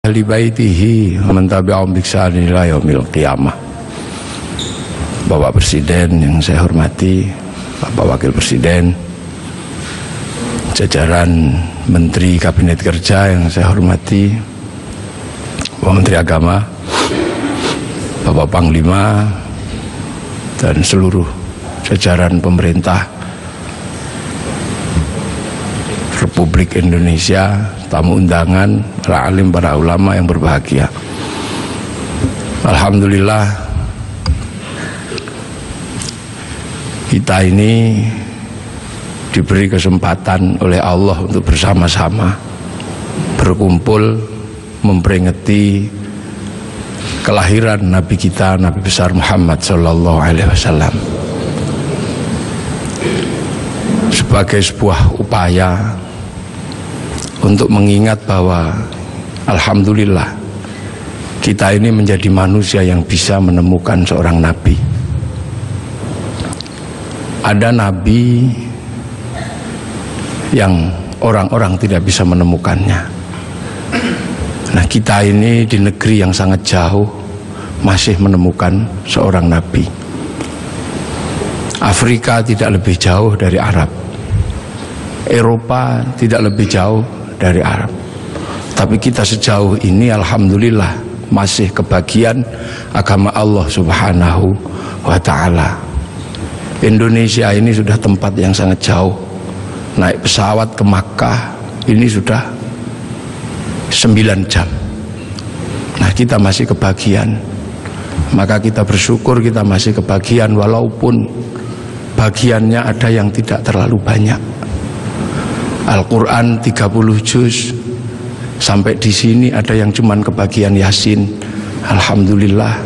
ahli baitihi wa man tabi'ahum bi ihsan ila yaumil qiyamah. Bapak Presiden yang saya hormati, Bapak Wakil Presiden, jajaran Menteri Kabinet Kerja yang saya hormati, Bapak Menteri Agama, Bapak Panglima, dan seluruh jajaran pemerintah Republik Indonesia, tamu undangan, para alim, para ulama yang berbahagia. Alhamdulillah kita ini diberi kesempatan oleh Allah untuk bersama-sama berkumpul memperingati kelahiran Nabi kita Nabi besar Muhammad Sallallahu Alaihi Wasallam sebagai sebuah upaya untuk mengingat bahwa Alhamdulillah kita ini menjadi manusia yang bisa menemukan seorang nabi. Ada nabi yang orang-orang tidak bisa menemukannya. Nah kita ini di negeri yang sangat jauh masih menemukan seorang nabi. Afrika tidak lebih jauh dari Arab. Eropa tidak lebih jauh dari Arab. Tapi kita sejauh ini alhamdulillah masih kebagian agama Allah Subhanahu wa taala. Indonesia ini sudah tempat yang sangat jauh. Naik pesawat ke Makkah ini sudah 9 jam. Nah, kita masih kebagian. Maka kita bersyukur kita masih kebagian walaupun bagiannya ada yang tidak terlalu banyak. Al-Quran 30 juz. Sampai di sini ada yang cuman kebagian Yasin. Alhamdulillah.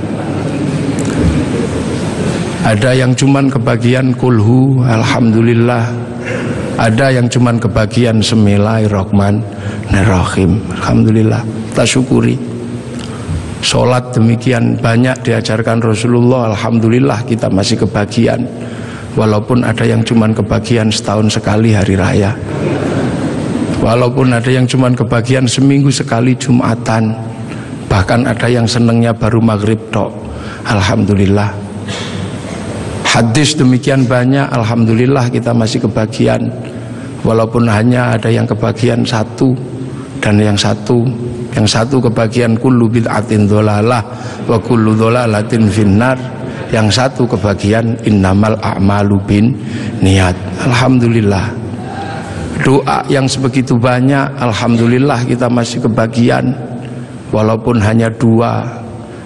Ada yang cuman kebagian Kulhu. Alhamdulillah. Ada yang cuman kebagian Semilai Rahman Rahim Alhamdulillah. Kita syukuri. Sholat demikian banyak diajarkan Rasulullah. Alhamdulillah kita masih kebagian. Walaupun ada yang cuman kebagian setahun sekali hari raya Walaupun ada yang cuma kebagian seminggu sekali Jumatan Bahkan ada yang senengnya baru maghrib tok. Alhamdulillah. Hadis demikian banyak Alhamdulillah kita masih kebagian. Walaupun hanya ada yang kebagian satu Dan yang satu Yang satu kebagian kullu bid'atin dolalah Wa kullu dolalatin finnar. Yang satu kebagian innamal a'malu bin niat. Alhamdulillah doa yang sebegitu banyak Alhamdulillah kita masih kebagian. Walaupun hanya dua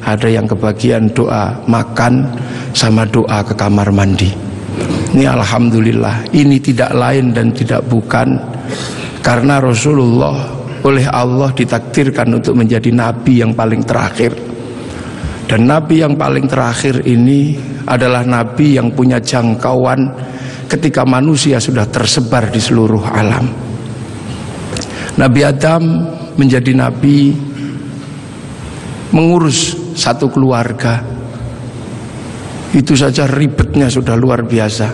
ada yang kebagian doa makan sama doa ke kamar mandi. Ini Alhamdulillah. Ini tidak lain dan tidak bukan. Karena Rasulullah oleh Allah ditakdirkan untuk menjadi nabi yang paling terakhir. Dan nabi yang paling terakhir ini adalah nabi yang punya jangkauan ketika manusia sudah tersebar di seluruh alam. Nabi Adam menjadi nabi mengurus satu keluarga. Itu saja ribetnya sudah luar biasa.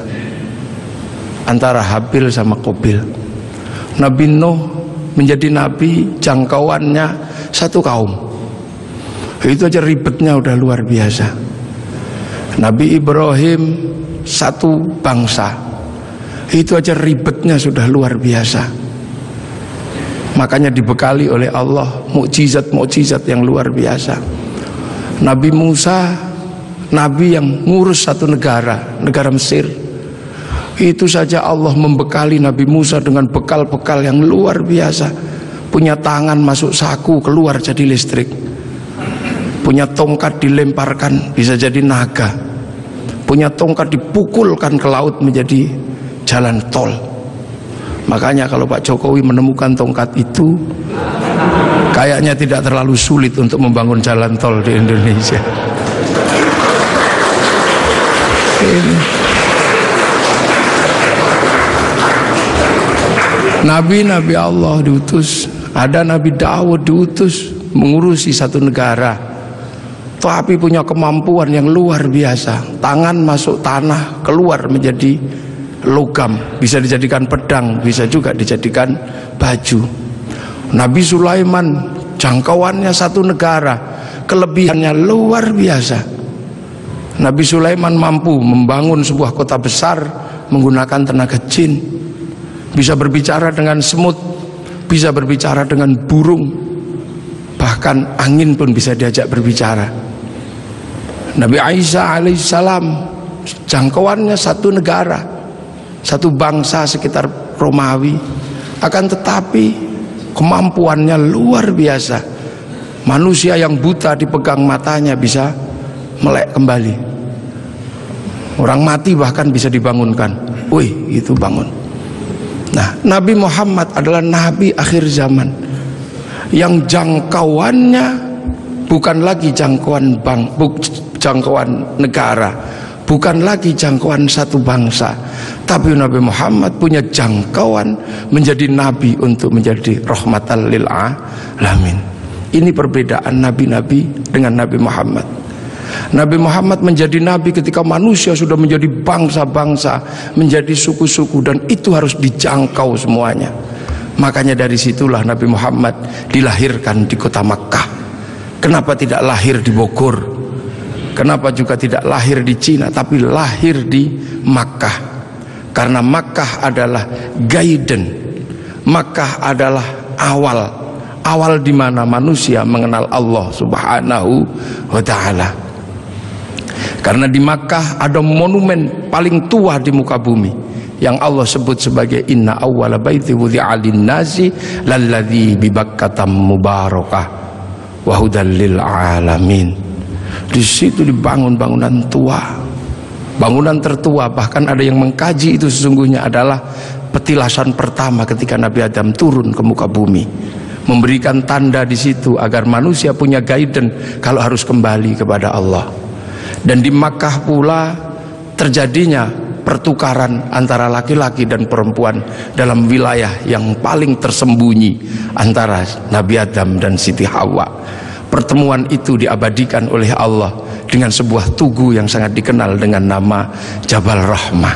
Antara Habil sama Kobil. Nabi Nuh menjadi nabi jangkauannya satu kaum. Itu aja ribetnya udah luar biasa. Nabi Ibrahim satu bangsa. Itu aja ribetnya sudah luar biasa. Makanya dibekali oleh Allah mukjizat-mukjizat yang luar biasa. Nabi Musa Nabi yang ngurus satu negara negara Mesir. Itu saja Allah membekali Nabi Musa dengan bekal-bekal yang luar biasa. Punya tangan masuk saku keluar jadi listrik. Punya tongkat dilemparkan bisa jadi naga punya tongkat dipukulkan ke laut menjadi jalan tol. Makanya kalau Pak Jokowi menemukan tongkat itu kayaknya tidak terlalu sulit untuk membangun jalan tol di Indonesia. Nabi-nabi Allah diutus. Ada Nabi Dawud diutus mengurusi satu negara tapi punya kemampuan yang luar biasa tangan masuk tanah keluar menjadi logam bisa dijadikan pedang bisa juga dijadikan baju Nabi Sulaiman jangkauannya satu negara, kelebihannya luar biasa. Nabi Sulaiman mampu membangun sebuah kota besar menggunakan tenaga jin. Bisa berbicara dengan semut, bisa berbicara dengan burung, bahkan angin pun bisa diajak berbicara. Nabi Isa alaihissalam jangkauannya satu negara, satu bangsa sekitar Romawi, akan tetapi kemampuannya luar biasa. Manusia yang buta dipegang matanya bisa melek kembali. Orang mati bahkan bisa dibangunkan. Wih, itu bangun. Nah, Nabi Muhammad adalah nabi akhir zaman yang jangkauannya bukan lagi jangkauan bang, jangkauan negara, bukan lagi jangkauan satu bangsa, tapi Nabi Muhammad punya jangkauan menjadi nabi untuk menjadi rahmatan lil alamin. Ini perbedaan nabi-nabi dengan Nabi Muhammad. Nabi Muhammad menjadi nabi ketika manusia sudah menjadi bangsa-bangsa, menjadi suku-suku dan itu harus dijangkau semuanya. Makanya dari situlah Nabi Muhammad dilahirkan di kota Makkah. Kenapa tidak lahir di Bogor? Kenapa juga tidak lahir di Cina tapi lahir di Makkah? Karena Makkah adalah guidance. Makkah adalah awal awal di mana manusia mengenal Allah Subhanahu wa taala. Karena di Makkah ada monumen paling tua di muka bumi yang Allah sebut sebagai inna awwala baiti wudi'a lin-nasi lalladzi bi Bakkah mubarakah wa alamin. Di situ dibangun bangunan tua. Bangunan tertua bahkan ada yang mengkaji itu sesungguhnya adalah petilasan pertama ketika Nabi Adam turun ke muka bumi memberikan tanda di situ agar manusia punya guidance kalau harus kembali kepada Allah. Dan di Makkah pula terjadinya pertukaran antara laki-laki dan perempuan dalam wilayah yang paling tersembunyi antara Nabi Adam dan Siti Hawa. Pertemuan itu diabadikan oleh Allah dengan sebuah tugu yang sangat dikenal dengan nama Jabal Rahmah.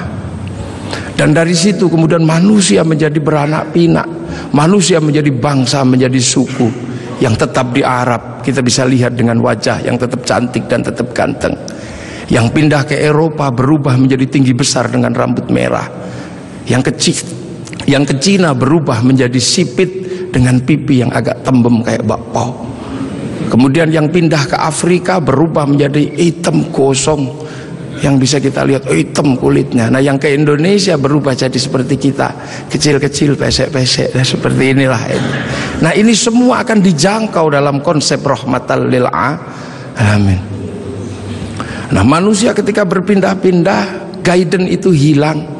Dan dari situ kemudian manusia menjadi beranak pinak, manusia menjadi bangsa, menjadi suku yang tetap di Arab. Kita bisa lihat dengan wajah yang tetap cantik dan tetap ganteng yang pindah ke Eropa berubah menjadi tinggi besar dengan rambut merah. Yang kecil yang ke Cina berubah menjadi sipit dengan pipi yang agak tembem kayak bakpao. Kemudian yang pindah ke Afrika berubah menjadi hitam gosong yang bisa kita lihat oh, hitam kulitnya. Nah yang ke Indonesia berubah jadi seperti kita kecil-kecil pesek-pesek nah, seperti inilah ini. Nah ini semua akan dijangkau dalam konsep rahmatal lil alamin. Nah manusia ketika berpindah-pindah guidance itu hilang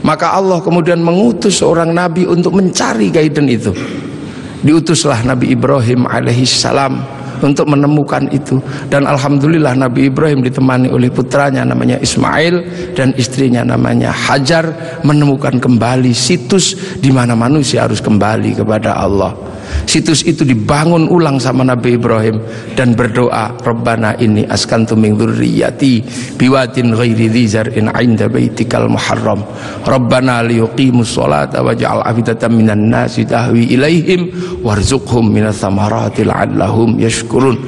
maka Allah kemudian mengutus seorang nabi untuk mencari guidance itu diutuslah Nabi Ibrahim alaihissalam untuk menemukan itu. Dan alhamdulillah Nabi Ibrahim ditemani oleh putranya namanya Ismail dan istrinya namanya Hajar menemukan kembali situs di mana manusia harus kembali kepada Allah Situs itu dibangun ulang sama Nabi Ibrahim dan berdoa, "Rabbana inni askantu min dzurriyyati biwatin ghairi dzar'in 'inda baitikal muharram. Rabbana liyuqimus sholata waj'al afidatan minan nasi tahwi ilaihim warzuqhum minas thamarati la'allahum yashkurun."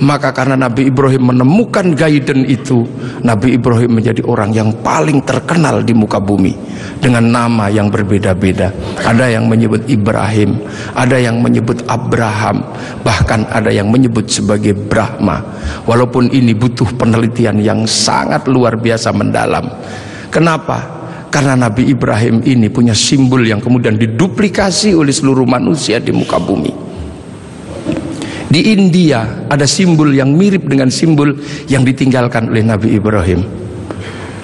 Maka karena Nabi Ibrahim menemukan guidance itu, Nabi Ibrahim menjadi orang yang paling terkenal di muka bumi dengan nama yang berbeda-beda. Ada yang menyebut Ibrahim, ada yang menyebut Abraham, bahkan ada yang menyebut sebagai Brahma. Walaupun ini butuh penelitian yang sangat luar biasa mendalam. Kenapa? Karena Nabi Ibrahim ini punya simbol yang kemudian diduplikasi oleh seluruh manusia di muka bumi. Di India ada simbol yang mirip dengan simbol yang ditinggalkan oleh Nabi Ibrahim.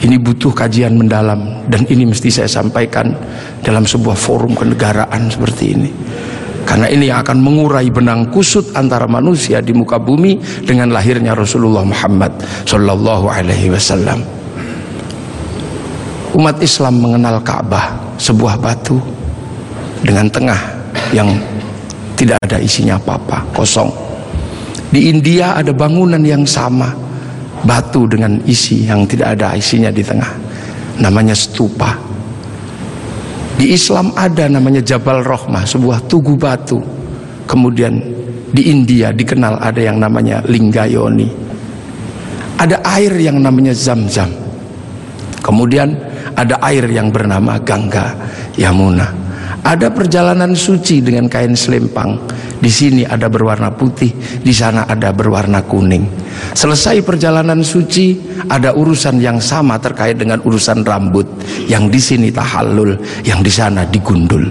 Ini butuh kajian mendalam dan ini mesti saya sampaikan dalam sebuah forum kenegaraan seperti ini. Karena ini akan mengurai benang kusut antara manusia di muka bumi dengan lahirnya Rasulullah Muhammad Sallallahu Alaihi Wasallam. Umat Islam mengenal Ka'bah, sebuah batu dengan tengah yang tidak ada isinya apa-apa, kosong. Di India ada bangunan yang sama, batu dengan isi yang tidak ada isinya di tengah. Namanya stupa. Di Islam ada namanya Jabal Rohmah, sebuah tugu batu. Kemudian di India dikenal ada yang namanya Linggayoni. Ada air yang namanya Zam-Zam. Kemudian ada air yang bernama Gangga Yamuna. Ada perjalanan suci dengan kain selempang. Di sini ada berwarna putih, di sana ada berwarna kuning. Selesai perjalanan suci, ada urusan yang sama terkait dengan urusan rambut. Yang di sini tahallul, yang di sana digundul.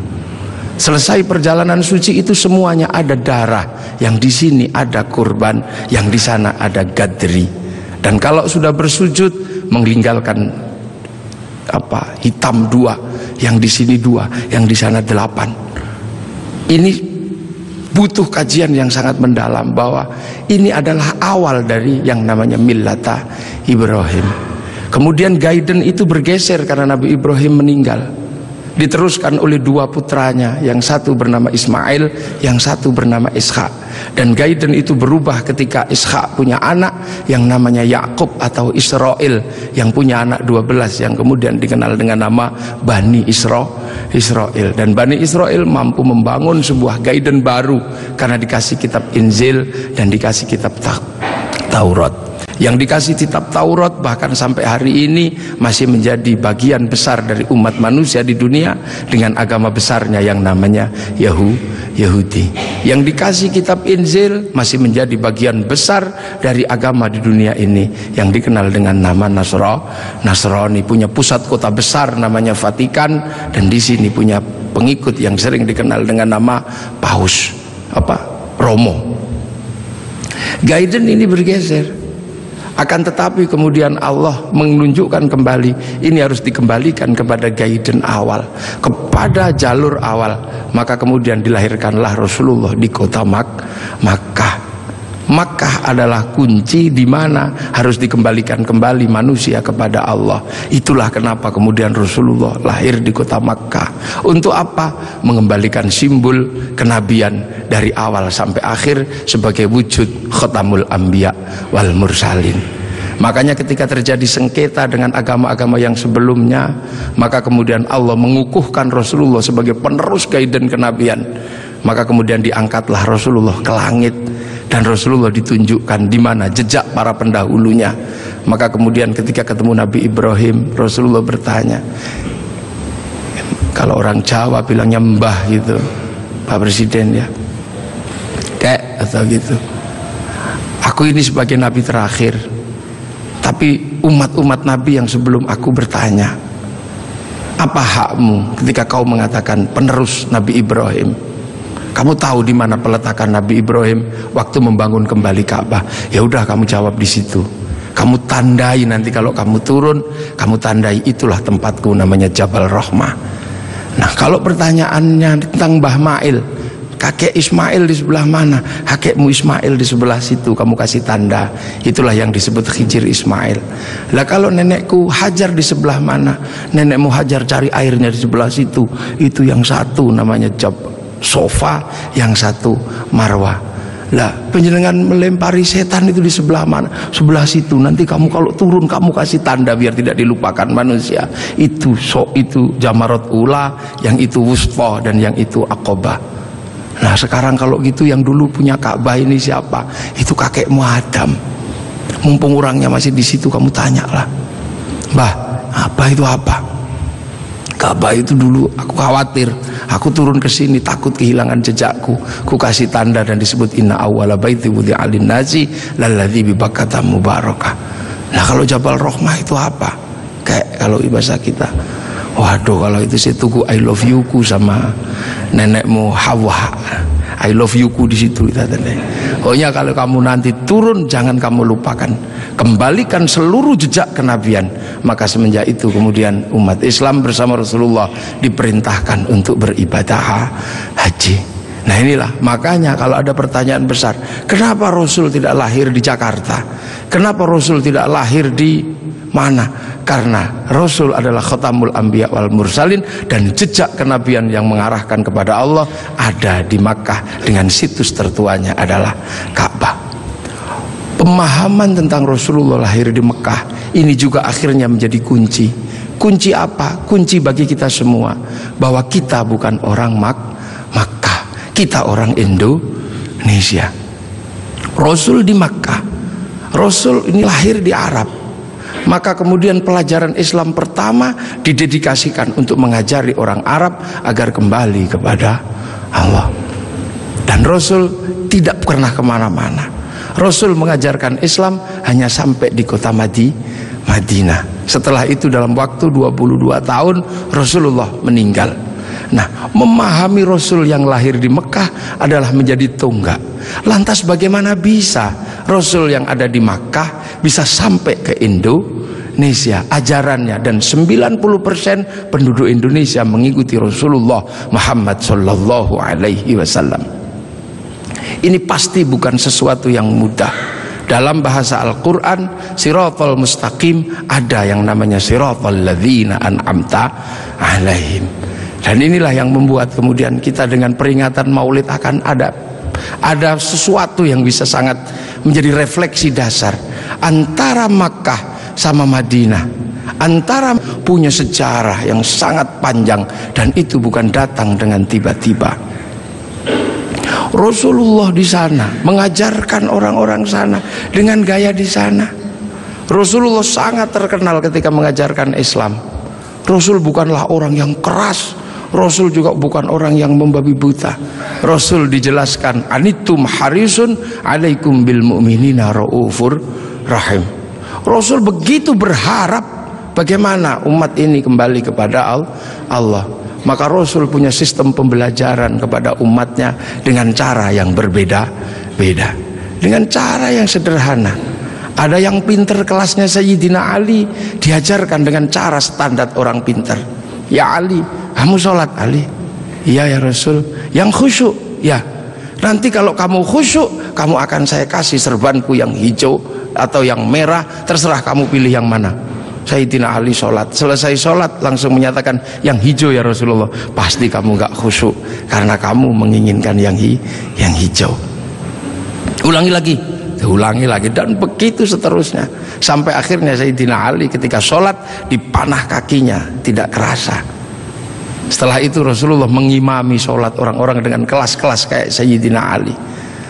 Selesai perjalanan suci itu semuanya ada darah, yang di sini ada kurban, yang di sana ada gadri. Dan kalau sudah bersujud meninggalkan apa hitam dua, yang di sini dua, yang di sana delapan. Ini butuh kajian yang sangat mendalam bahwa ini adalah awal dari yang namanya millata Ibrahim. Kemudian guidance itu bergeser karena Nabi Ibrahim meninggal diteruskan oleh dua putranya yang satu bernama Ismail yang satu bernama Ishak. Dan Gaiden itu berubah ketika Ishak punya anak yang namanya Yakub atau Israel yang punya anak 12 yang kemudian dikenal dengan nama Bani Isra Israel. Dan Bani Israel mampu membangun sebuah Gaiden baru karena dikasih kitab Injil dan dikasih kitab Taurat yang dikasih kitab Taurat bahkan sampai hari ini masih menjadi bagian besar dari umat manusia di dunia dengan agama besarnya yang namanya Yahu Yahudi. Yang dikasih kitab Injil masih menjadi bagian besar dari agama di dunia ini yang dikenal dengan nama Nasro. Nasrani punya pusat kota besar namanya Vatikan dan di sini punya pengikut yang sering dikenal dengan nama Paus apa? Romo. Gaiden ini bergeser akan tetapi kemudian Allah menunjukkan kembali ini harus dikembalikan kepada gaiden awal kepada jalur awal. Maka kemudian dilahirkanlah Rasulullah di kota Mak Makkah Makkah adalah kunci di mana harus dikembalikan kembali manusia kepada Allah. Itulah kenapa kemudian Rasulullah lahir di kota Makkah. Untuk apa? Mengembalikan simbol kenabian dari awal sampai akhir sebagai wujud khotamul anbiya wal mursalin. Makanya ketika terjadi sengketa dengan agama-agama yang sebelumnya, maka kemudian Allah mengukuhkan Rasulullah sebagai penerus gaiden kenabian. Maka kemudian diangkatlah Rasulullah ke langit dan Rasulullah ditunjukkan di mana jejak para pendahulunya. Maka kemudian ketika ketemu Nabi Ibrahim Rasulullah bertanya kalau orang Jawa bilangnya mbah gitu Pak Presiden ya. Kayak atau gitu. Aku ini sebagai Nabi terakhir tapi umat-umat Nabi yang sebelum aku bertanya apa hakmu ketika kau mengatakan penerus Nabi Ibrahim kamu tahu di mana peletakan Nabi Ibrahim waktu membangun kembali Ka'bah. Ya udah kamu jawab di situ. Kamu tandai nanti kalau kamu turun, kamu tandai itulah tempatku namanya Jabal Rahmah. Nah, kalau pertanyaannya tentang Mbah Mail, kakek Ismail di sebelah mana? Kakekmu Ismail di sebelah situ, kamu kasih tanda. Itulah yang disebut Hijir Ismail. Lah kalau nenekku Hajar di sebelah mana? Nenekmu Hajar cari airnya di sebelah situ. Itu yang satu namanya Jabal sofa, yang satu marwah. Lah, penjenengan melempari setan itu di sebelah mana? Sebelah situ. Nanti kamu kalau turun kamu kasih tanda biar tidak dilupakan manusia. Itu so itu jamarot ula, yang itu wusfa dan yang itu akobah. Nah, sekarang kalau gitu yang dulu punya Ka'bah ini siapa? Itu kakekmu Adam. Mumpung orangnya masih di situ kamu tanyalah. Bah, apa itu apa? Ka'bah itu dulu aku khawatir. Aku turun ke sini takut kehilangan jejakku. Ku kasih tanda dan disebut inna awwala baiti wudi alin nazi lalladzi bi bakata mubarakah. Nah kalau Jabal Rohmah itu apa? Kayak kalau bahasa kita. Waduh kalau itu saya tunggu I love you ku sama nenekmu Hawa I love you ku di situ pokoknya kalau kamu nanti turun jangan kamu lupakan. Kembalikan seluruh jejak kenabian. Maka semenjak itu kemudian umat Islam bersama Rasulullah diperintahkan untuk beribadah haji nah inilah. Makanya kalau ada pertanyaan besar kenapa Rasul tidak lahir di Jakarta? Kenapa Rasul tidak lahir di mana? Karena Rasul adalah khatamul anbiya wal mursalin dan jejak kenabian yang mengarahkan kepada Allah ada di Makkah dengan situs tertuanya adalah Ka'bah. Pemahaman tentang Rasulullah lahir di Mekah ini juga akhirnya menjadi kunci. Kunci apa? kunci bagi kita semua bahwa kita bukan orang Mak Makkah kita orang Indo Indonesia. Rasul di Makkah. Rasul ini lahir di Arab. Maka kemudian pelajaran Islam pertama didedikasikan untuk mengajari orang Arab agar kembali kepada Allah. Dan Rasul tidak pernah ke mana-mana. Rasul mengajarkan Islam hanya sampai di kota Madi, Madinah. Setelah itu dalam waktu 22 tahun Rasulullah meninggal. Nah, memahami Rasul yang lahir di Mekah adalah menjadi tonggak. Lantas bagaimana bisa Rasul yang ada di Makkah bisa sampai ke Indonesia ajarannya dan 90% penduduk Indonesia mengikuti Rasulullah Muhammad sallallahu alaihi wasallam. Ini pasti bukan sesuatu yang mudah. Dalam bahasa Al-Quran Siratul mustaqim Ada yang namanya siratul ladzina an'amta alaihim dan inilah yang membuat kemudian kita dengan peringatan maulid akan ada ada sesuatu yang bisa sangat menjadi refleksi dasar antara Makkah sama Madinah antara punya sejarah yang sangat panjang dan itu bukan datang dengan tiba-tiba. Rasulullah di sana mengajarkan orang-orang sana dengan gaya di sana. Rasulullah sangat terkenal ketika mengajarkan Islam. Rasul bukanlah orang yang keras Rasul juga bukan orang yang membabi buta. Rasul dijelaskan anitum harisun alaikum bil mu'minina raufur rahim. Rasul begitu berharap bagaimana umat ini kembali kepada Allah. Maka Rasul punya sistem pembelajaran kepada umatnya dengan cara yang berbeda-beda. Dengan cara yang sederhana. Ada yang pinter kelasnya Sayyidina Ali diajarkan dengan cara standar orang pinter. Ya Ali, kamu sholat Ali. Iya ya Rasul. Yang khusyuk ya. Nanti kalau kamu khusyuk kamu akan saya kasih serbanku yang hijau atau yang merah. Terserah kamu pilih yang mana. Sayyidina Ali sholat. Selesai sholat langsung menyatakan yang hijau ya Rasulullah. Pasti kamu gak khusyuk karena kamu menginginkan yang hi yang hijau. Ulangi lagi ulangi lagi dan begitu seterusnya sampai akhirnya Sayyidina Ali ketika sholat dipanah kakinya tidak kerasa setelah itu Rasulullah mengimami sholat orang-orang dengan kelas-kelas kayak Sayyidina Ali.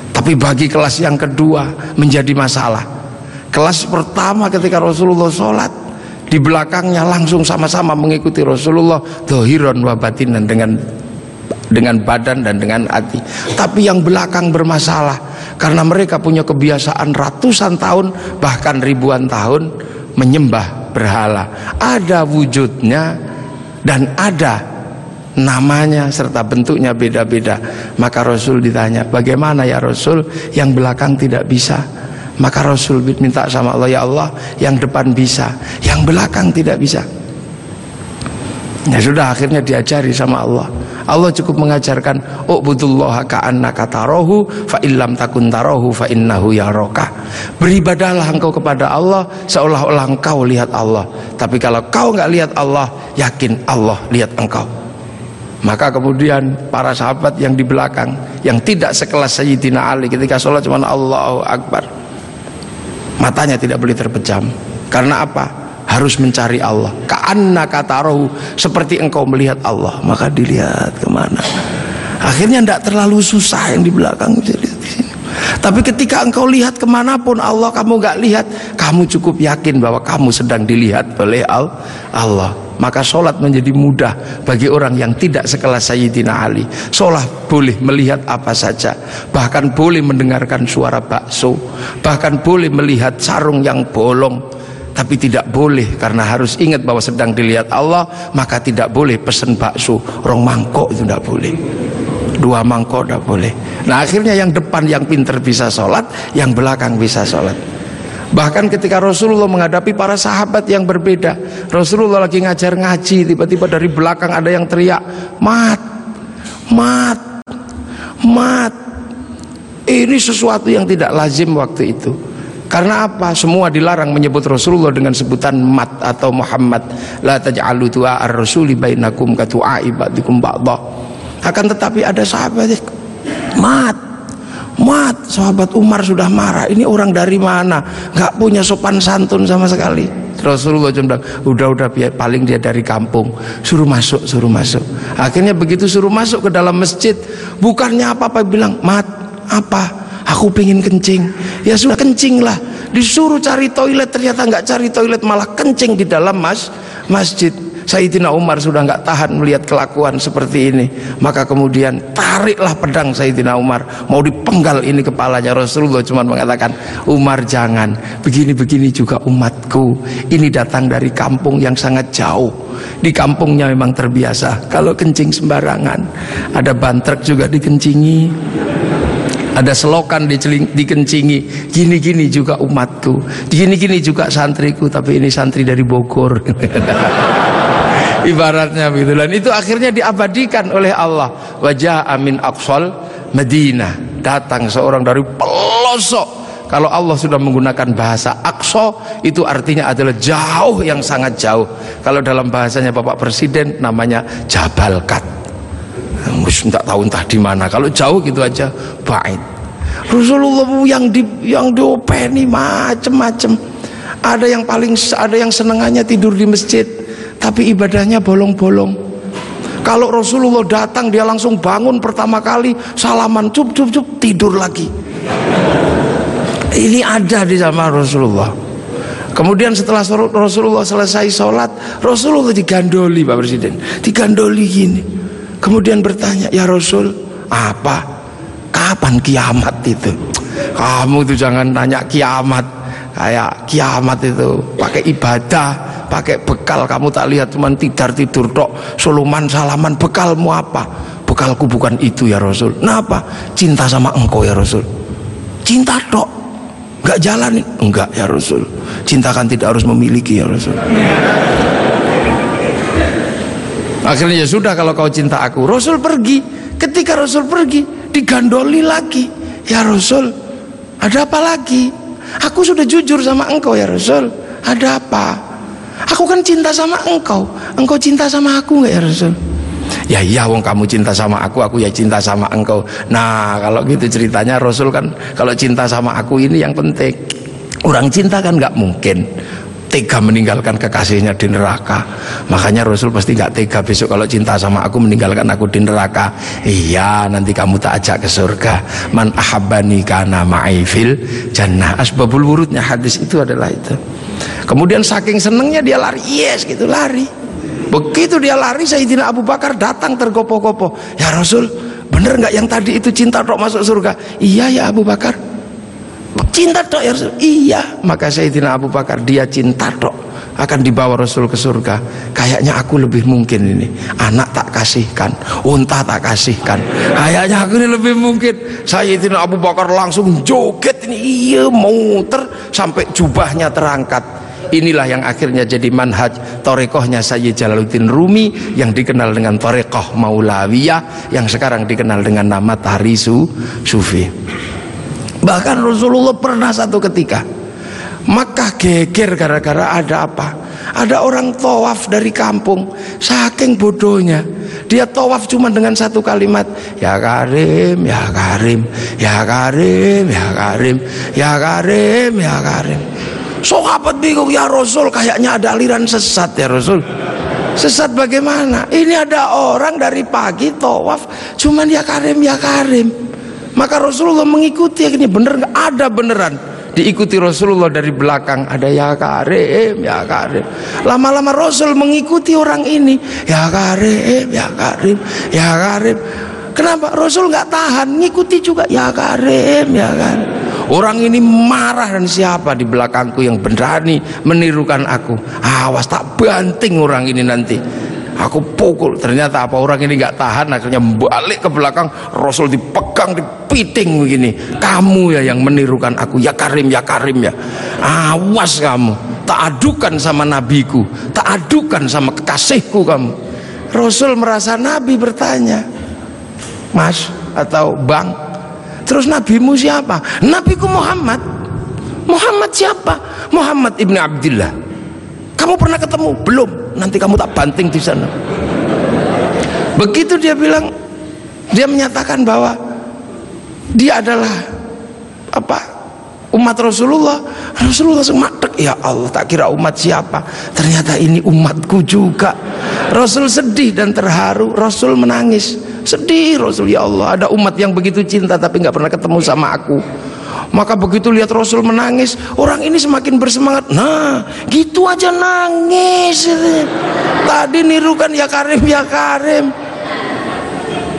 Tapi bagi kelas yang kedua menjadi masalah. Kelas pertama ketika Rasulullah sholat di belakangnya langsung sama-sama mengikuti Rasulullah dohiron wa batinan dengan dengan badan dan dengan hati. Tapi yang belakang bermasalah karena mereka punya kebiasaan ratusan tahun bahkan ribuan tahun menyembah berhala. Ada wujudnya dan ada namanya serta bentuknya beda-beda maka Rasul ditanya bagaimana ya Rasul yang belakang tidak bisa maka Rasul minta sama Allah ya Allah yang depan bisa yang belakang tidak bisa ya sudah akhirnya diajari sama Allah Allah cukup mengajarkan ubudullaha ka'annaka tarahu fa illam takun tarahu fa innahu yaraka beribadahlah engkau kepada Allah seolah-olah engkau lihat Allah tapi kalau kau nggak lihat Allah yakin Allah lihat engkau maka kemudian para sahabat yang di belakang yang tidak sekelas Sayyidina Ali ketika sholat cuma Allahu Akbar. Matanya tidak boleh terpejam. Karena apa? Harus mencari Allah. Ka'anna katarahu seperti engkau melihat Allah, maka dilihat ke mana. Akhirnya tidak terlalu susah yang di belakang bisa di sini. Tapi ketika engkau lihat ke mana pun Allah kamu gak lihat, kamu cukup yakin bahwa kamu sedang dilihat oleh Allah maka sholat menjadi mudah bagi orang yang tidak sekelas Sayyidina Ali sholat boleh melihat apa saja bahkan boleh mendengarkan suara bakso bahkan boleh melihat sarung yang bolong tapi tidak boleh karena harus ingat bahwa sedang dilihat Allah maka tidak boleh pesen bakso rong mangkok itu tidak boleh dua mangkok tidak boleh nah akhirnya yang depan yang pinter bisa sholat yang belakang bisa sholat Bahkan ketika Rasulullah menghadapi para sahabat yang berbeda, Rasulullah lagi ngajar ngaji, tiba-tiba dari belakang ada yang teriak, "Mat! Mat! Mat!" Ini sesuatu yang tidak lazim waktu itu. Karena apa? Semua dilarang menyebut Rasulullah dengan sebutan mat atau Muhammad. La taj'alu tu'a ar-rasuli bainakum ka tu'ai ba'dikum ba'dha. Akan tetapi ada sahabat mat Mat, sahabat Umar sudah marah. Ini orang dari mana? Gak punya sopan santun sama sekali. Rasulullah cuma bilang, udah udah paling dia dari kampung. Suruh masuk, suruh masuk. Akhirnya begitu suruh masuk ke dalam masjid, bukannya apa-apa bilang, mat, apa aku pengen kencing. Ya sudah kencing lah disuruh cari toilet ternyata nggak cari toilet malah kencing di dalam mas masjid. Sayyidina Umar sudah nggak tahan melihat kelakuan seperti ini. Maka kemudian tariklah pedang Sayyidina Umar. Mau dipenggal ini kepalanya. Rasulullah cuma mengatakan Umar jangan. Begini-begini juga umatku. Ini datang dari kampung yang sangat jauh. Di kampungnya memang terbiasa. Kalau kencing sembarangan ada bantrek juga dikencingi ada selokan dikencingi. Gini-gini juga umatku. Gini-gini juga santriku. Tapi ini santri dari Bogor. Ibaratnya begitu. Dan itu akhirnya diabadikan oleh Allah. Wajah amin aqsal Madinah. Datang seorang dari pelosok. Kalau Allah sudah menggunakan bahasa akso itu artinya adalah jauh yang sangat jauh. Kalau dalam bahasanya Bapak Presiden namanya Jabal Kat Mus tak tahu entah di mana. Kalau jauh gitu aja baik Rasulullah yang di yang diopeni macem-macem. Ada yang paling ada yang senengannya tidur di masjid tapi ibadahnya bolong-bolong. Kalau Rasulullah datang dia langsung bangun pertama kali salaman cup cup cup tidur lagi. Ini ada di zaman Rasulullah. Kemudian setelah Rasulullah selesai sholat Rasulullah digandoli Pak Presiden. Digandoli gini kemudian bertanya ya Rasul apa? Kapan kiamat itu? Kamu tuh jangan tanya kiamat. Kayak kiamat itu pakai ibadah pakai bekal. Kamu tak lihat cuman tidar tidur tok. Suluman salaman bekalmu apa? Bekalku bukan itu ya Rasul. Nah apa cinta sama engkau ya Rasul. Cinta tok. Nggak jalan enggak ya Rasul. Cinta kan tidak harus memiliki ya Rasul akhirnya ya sudah kalau kau cinta aku Rasul pergi ketika Rasul pergi digandoli lagi ya Rasul ada apa lagi aku sudah jujur sama engkau ya Rasul ada apa Aku kan cinta sama engkau. Engkau cinta sama aku nggak ya Rasul? Ya iya wong kamu cinta sama aku, aku ya cinta sama engkau. Nah, kalau gitu ceritanya Rasul kan kalau cinta sama aku ini yang penting. Orang cinta kan nggak mungkin tega meninggalkan kekasihnya di neraka. Makanya Rasul pasti nggak tega besok kalau cinta sama aku meninggalkan aku di neraka. Iya nanti kamu tak ajak ke surga. Man ahabbani kana ma'ifil jannah. Asbabul wurudnya hadis itu adalah itu. Kemudian saking senengnya dia lari. Yes gitu lari. Begitu dia lari Sayyidina Abu Bakar datang tergopoh-gopoh. Ya Rasul bener nggak yang tadi itu cinta tok masuk surga? Iya ya Abu Bakar cinta tok ya Rasul iya. Maka Sayyidina Abu Bakar dia cinta tok akan dibawa Rasul ke surga. Kayaknya aku lebih mungkin ini. Anak tak kasihkan unta tak kasihkan. Kayaknya aku ini lebih mungkin. Sayyidina Abu Bakar langsung joget ini. Iya muter sampai jubahnya terangkat. Inilah yang akhirnya jadi manhaj torekohnya Sayyid Jalaluddin Rumi yang dikenal dengan torekoh Maulawiyah yang sekarang dikenal dengan nama Tarisu Sufi bahkan Rasulullah pernah satu ketika Makkah geger gara-gara ada apa? Ada orang tawaf dari kampung saking bodohnya. Dia tawaf cuma dengan satu kalimat ya karim ya karim ya karim ya karim ya karim ya karim. Sahabat bingung ya Rasul kayaknya ada aliran sesat ya Rasul. Sesat bagaimana? Ini ada orang dari pagi tawaf cuman ya karim ya karim maka Rasulullah mengikuti. Ini bener nggak? Ada beneran. Diikuti Rasulullah dari belakang. Ada ya karim ya karim. Lama-lama Rasul mengikuti orang ini. Ya karim ya karim ya karim. Kenapa? Rasul nggak tahan. Ngikuti juga ya karim ya kan orang ini marah dan siapa di belakangku yang berani menirukan aku? Awas tak banting orang ini nanti aku pukul. Ternyata apa? Orang ini nggak tahan. Akhirnya balik ke belakang. Rasul dipegang dipiting begini. Kamu ya yang menirukan aku. Ya Karim ya Karim ya. Awas kamu. Tak adukan sama nabiku. Tak adukan sama kekasihku kamu. Rasul merasa Nabi bertanya Mas atau Bang terus nabimu siapa? Nabiku Muhammad. Muhammad siapa? Muhammad ibnu Abdullah kamu pernah ketemu? Belum. Nanti kamu tak banting di sana. Begitu dia bilang dia menyatakan bahwa dia adalah apa umat Rasulullah. Rasulullah langsung ya Allah tak kira umat siapa. Ternyata ini umatku juga. Rasul sedih dan terharu. Rasul menangis. Sedih Rasul ya Allah ada umat yang begitu cinta tapi nggak pernah ketemu sama aku maka begitu lihat Rasul menangis orang ini semakin bersemangat. Nah gitu aja nangis. Tadi nirukan ya Karim ya Karim.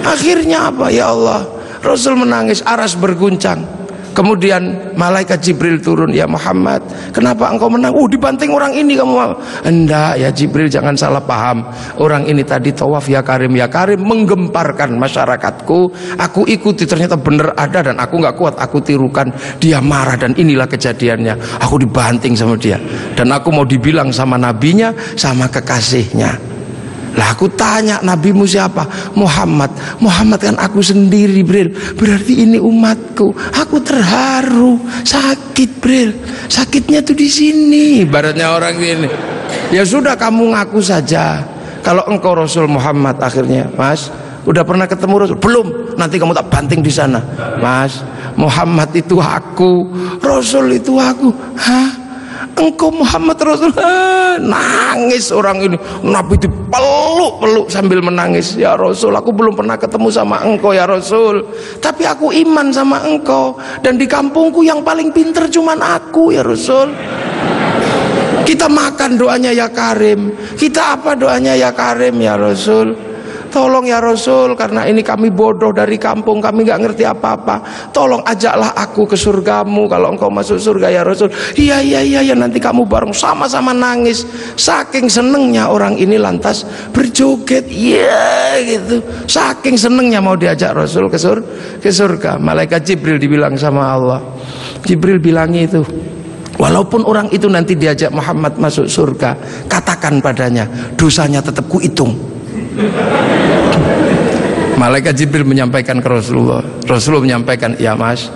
Akhirnya apa? Ya Allah Rasul menangis aras berguncang Kemudian malaikat Jibril turun, "Ya Muhammad, kenapa engkau menang? Oh, dibanting orang ini kamu." Enggak, ya Jibril jangan salah paham. Orang ini tadi tawaf ya Karim ya Karim menggemparkan masyarakatku. Aku ikuti ternyata benar ada dan aku nggak kuat, aku tirukan. Dia marah dan inilah kejadiannya. Aku dibanting sama dia dan aku mau dibilang sama nabinya, sama kekasihnya. Lah aku tanya nabimu siapa? Muhammad. Muhammad kan aku sendiri, Bril. Berarti ini umatku. Aku terharu, sakit, Bril. Sakitnya tuh di sini. Baratnya orang ini. Ya sudah kamu ngaku saja. Kalau engkau Rasul Muhammad akhirnya, Mas, udah pernah ketemu Rasul? Belum. Nanti kamu tak banting di sana. Mas, Muhammad itu aku, Rasul itu aku. Hah? Engkau Muhammad Rasulullah. Nangis orang ini. Nabi dipeluk-peluk sambil menangis. Ya Rasul aku belum pernah ketemu sama engkau ya Rasul. Tapi aku iman sama engkau. Dan di kampungku yang paling pinter cuman aku ya Rasul. Kita makan doanya ya Karim. Kita apa doanya ya Karim ya Rasul Tolong ya Rasul karena ini kami bodoh dari kampung kami nggak ngerti apa-apa. Tolong ajaklah aku ke surgamu kalau engkau masuk surga ya Rasul. Iya iya iya ya nanti kamu bareng sama-sama nangis. Saking senengnya orang ini lantas berjoget. Iya gitu. Saking senengnya mau diajak Rasul ke sur ke surga. Malaikat Jibril dibilang sama Allah. Jibril bilang itu. Walaupun orang itu nanti diajak Muhammad masuk surga, katakan padanya, dosanya tetap kuhitung. Malaikat Jibril menyampaikan ke Rasulullah. Rasulullah menyampaikan, "Ya Mas,